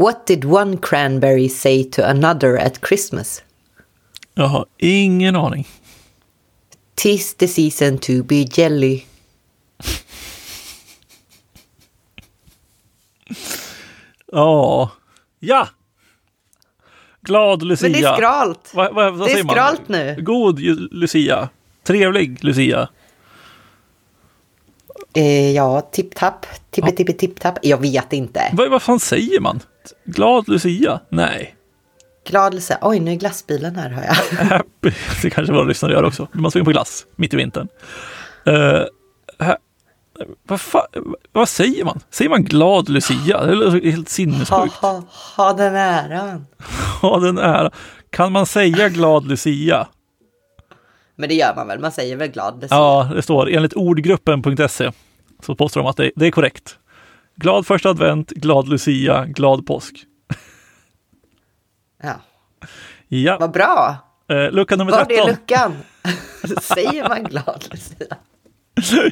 What did one cranberry say to another at Christmas? Jag har ingen aning. Tis the season to be jelly. Ja. Ja! Glad Lucia. Men det är skralt. Va, va, Det är säger man? skralt nu. God Lucia. Trevlig Lucia. Eh, ja, tipp-tapp. Tippi-tippi-tipp-tapp. Jag vet inte. Vad, vad fan säger man? Glad Lucia? Nej. Glad Lucia. Oj, nu är glassbilen här hör jag. Happy. Det kanske våra lyssnare gör också. Man springer på glass mitt i vintern. Uh, ha, vad, fa, vad säger man? Säger man glad Lucia? Det låter helt Ha, sinnessjukt. ha, ha den äran. Ha den ära. Kan man säga glad Lucia? Men det gör man väl? Man säger väl glad Lucia? Ja, det står enligt ordgruppen.se så påstår de att det, det är korrekt. Glad första advent, glad Lucia, glad påsk. ja. Ja, Vad bra. eh, lucka nummer Var är 13. luckan? säger man glad Lucia?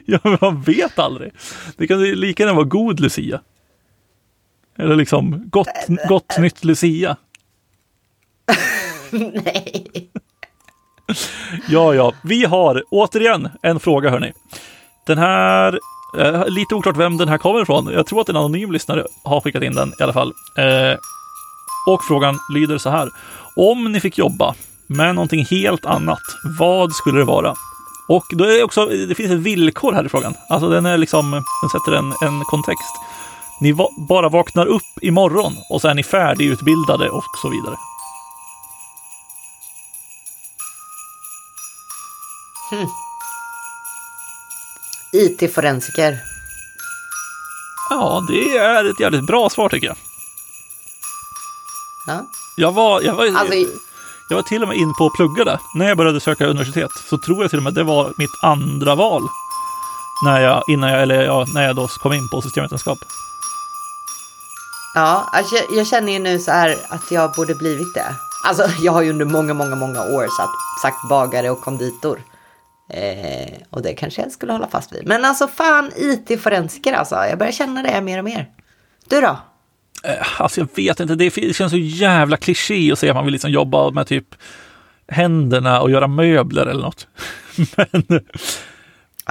ja, men man vet aldrig. Det kan lika gärna vara god Lucia. Eller liksom gott, gott nytt Lucia. Nej. Ja, ja, vi har återigen en fråga hörni. Den här, eh, lite oklart vem den här kommer ifrån. Jag tror att en anonym lyssnare har skickat in den i alla fall. Eh, och frågan lyder så här. Om ni fick jobba med någonting helt annat, vad skulle det vara? Och då är det också, det finns ett villkor här i frågan. Alltså den är liksom, den sätter en, en kontext. Ni va bara vaknar upp imorgon och så är ni färdigutbildade och så vidare. IT-forensiker. Ja, det är ett jävligt bra svar tycker jag. Ja. Jag var, jag var, Alltså, jag var till och med in på att plugga det. När jag började söka universitet så tror jag till och med det var mitt andra val. När jag, innan jag, eller ja, när jag då kom in på systemvetenskap. ja, alltså, jag- jag känner ju nu så här att jag borde blivit det. Alltså, jag har ju under många, många, många år satt, sagt bagare och konditor. Eh, och det kanske jag skulle hålla fast vid. Men alltså fan, IT-forensiker alltså. Jag börjar känna det mer och mer. Du då? Eh, Alltså jag vet inte, det känns så jävla kliché att säga att man vill liksom jobba med typ händerna och göra möbler eller något. Men,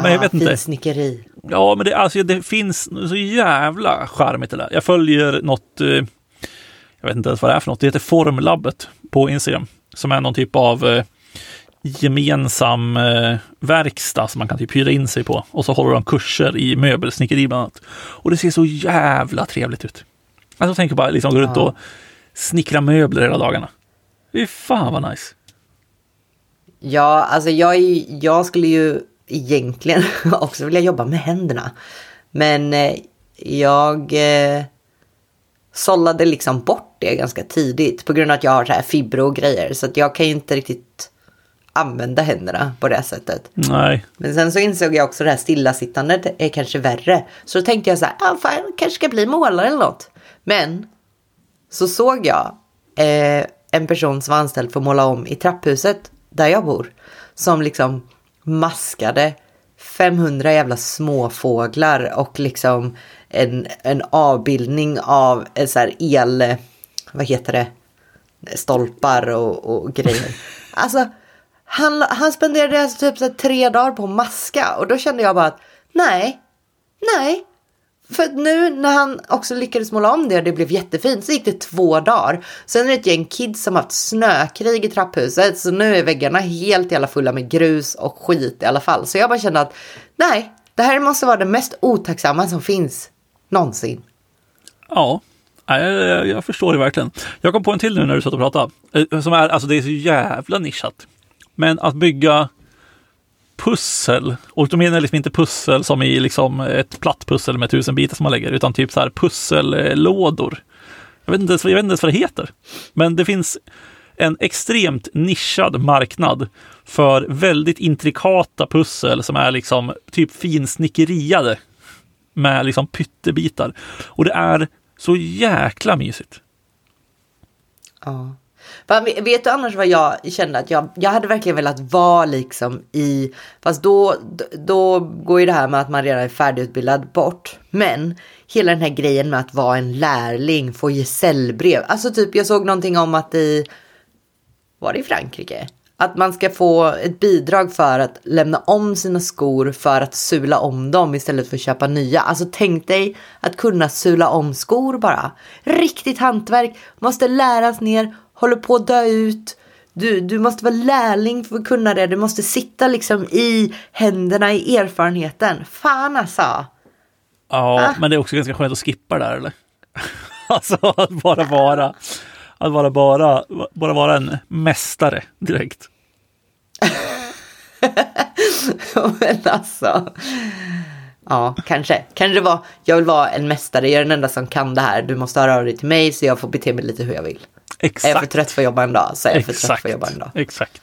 men jag vet inte. Finsnickeri. Ja, men det, alltså, det finns så jävla charmigt det där. Jag följer något, eh, jag vet inte ens vad det är för något, det heter Formlabbet på Instagram. Som är någon typ av eh, gemensam eh, verkstad som man kan typ hyra in sig på. Och så håller de kurser i möbelsnickeri bland annat. Och det ser så jävla trevligt ut. Alltså tänk bara liksom gå runt och snickra möbler hela dagarna. Fy fan vad nice. Ja, alltså jag, jag skulle ju egentligen också vilja jobba med händerna. Men eh, jag eh, sållade liksom bort det ganska tidigt på grund av att jag har så här fibro och grejer. Så att jag kan ju inte riktigt använda händerna på det sättet. Nej, Men sen så insåg jag också det här stillasittandet är kanske värre. Så då tänkte jag så här, ah, fan, jag kanske ska bli målare eller något. Men så såg jag eh, en person som var anställd för att måla om i trapphuset där jag bor. Som liksom maskade 500 jävla småfåglar och liksom en, en avbildning av en så här el, vad heter det, stolpar och, och grejer. Alltså, han, han spenderade alltså typ så här tre dagar på att maska och då kände jag bara att nej, nej. För nu när han också lyckades måla om det och det blev jättefint så gick det två dagar. Sen är det ett gäng kids som haft snökrig i trapphuset så nu är väggarna helt jävla fulla med grus och skit i alla fall. Så jag bara kände att nej, det här måste vara det mest otacksamma som finns någonsin. Ja, jag, jag, jag förstår det verkligen. Jag kom på en till nu när du satt och pratade. Eh, som är, alltså det är så jävla nischat. Men att bygga pussel, och då menar jag liksom inte pussel som i liksom ett platt pussel med tusen bitar som man lägger, utan typ så här pussellådor. Jag vet, inte ens, jag vet inte ens vad det heter. Men det finns en extremt nischad marknad för väldigt intrikata pussel som är liksom typ finsnickeriade med liksom pyttebitar. Och det är så jäkla mysigt. Ja. Fan, vet vet du annars vad jag kände att jag, jag hade verkligen velat vara liksom i, fast då, då går ju det här med att man redan är färdigutbildad bort. Men hela den här grejen med att vara en lärling, få gesällbrev. Alltså typ jag såg någonting om att i, var det i Frankrike? Att man ska få ett bidrag för att lämna om sina skor för att sula om dem istället för att köpa nya. Alltså tänk dig att kunna sula om skor bara. Riktigt hantverk, måste läras ner, håller på att dö ut. Du, du måste vara lärling för att kunna det. Du måste sitta liksom i händerna i erfarenheten. Fan alltså. Ja, men det är också ganska skönt att skippa det där eller? alltså att bara vara, att bara, bara, bara vara en mästare direkt. Men alltså. Ja, kanske. Kanske var, jag vill vara en mästare, jag är den enda som kan det här. Du måste höra av dig till mig så jag får bete mig lite hur jag vill. Exakt. Är jag för trött för att jobba en dag så är jag för trött för att jobba en dag. Exakt.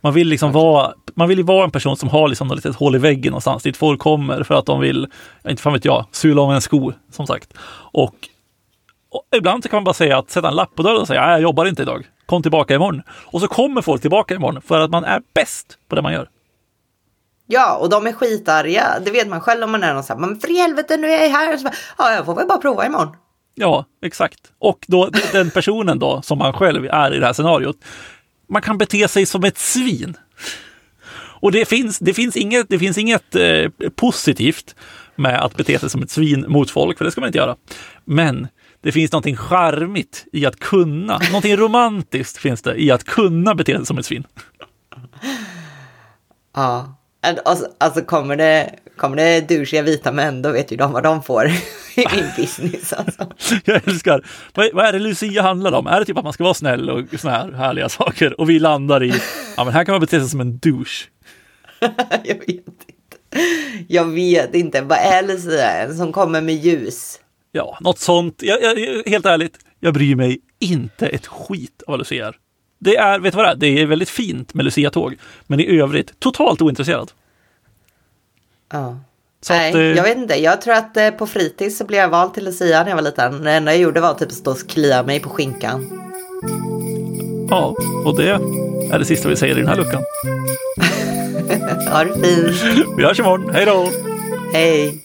Man vill liksom vara, man vill ju vara en person som har liksom något litet hål i väggen någonstans dit folk kommer för att de vill, inte fan vet jag, sula om en sko som sagt. Och, och ibland kan man bara säga att sätta en lapp på dörren och säga, nej jag jobbar inte idag, kom tillbaka imorgon. Och så kommer folk tillbaka imorgon för att man är bäst på det man gör. Ja, och de är skitarga. Det vet man själv om man är någon sån här, men för helvete nu är jag här. Så bara, ja, jag får väl bara prova imorgon. Ja, exakt. Och då den personen då, som man själv är i det här scenariot, man kan bete sig som ett svin. Och det finns, det finns inget, det finns inget eh, positivt med att bete sig som ett svin mot folk, för det ska man inte göra. Men det finns någonting charmigt i att kunna, någonting romantiskt finns det i att kunna bete sig som ett svin. Ja, alltså, alltså kommer det, kommer det duschiga vita män, då vet ju de vad de får i min business. Alltså. Jag älskar, vad, vad är det Lucia handlar om? Är det typ att man ska vara snäll och såna här härliga saker? Och vi landar i, ja men här kan man bete sig som en douche. jag vet inte. Jag vet inte, vad är Lucia som kommer med ljus? Ja, något sånt. Jag, jag, helt ärligt, jag bryr mig inte ett skit av vad Lucia är. Det är, vet du vad det är? Det är väldigt fint med Lucia-tåg, men i övrigt totalt ointresserad. Ja. Nej, att, jag vet inte. Jag tror att eh, på fritids så blev jag vald till Lucia när jag var liten. Det enda jag gjorde var typ att stå och klia mig på skinkan. Ja, och det är det sista vi säger i den här luckan. Ha det fint. Vi hörs imorgon. Hej då! Hej.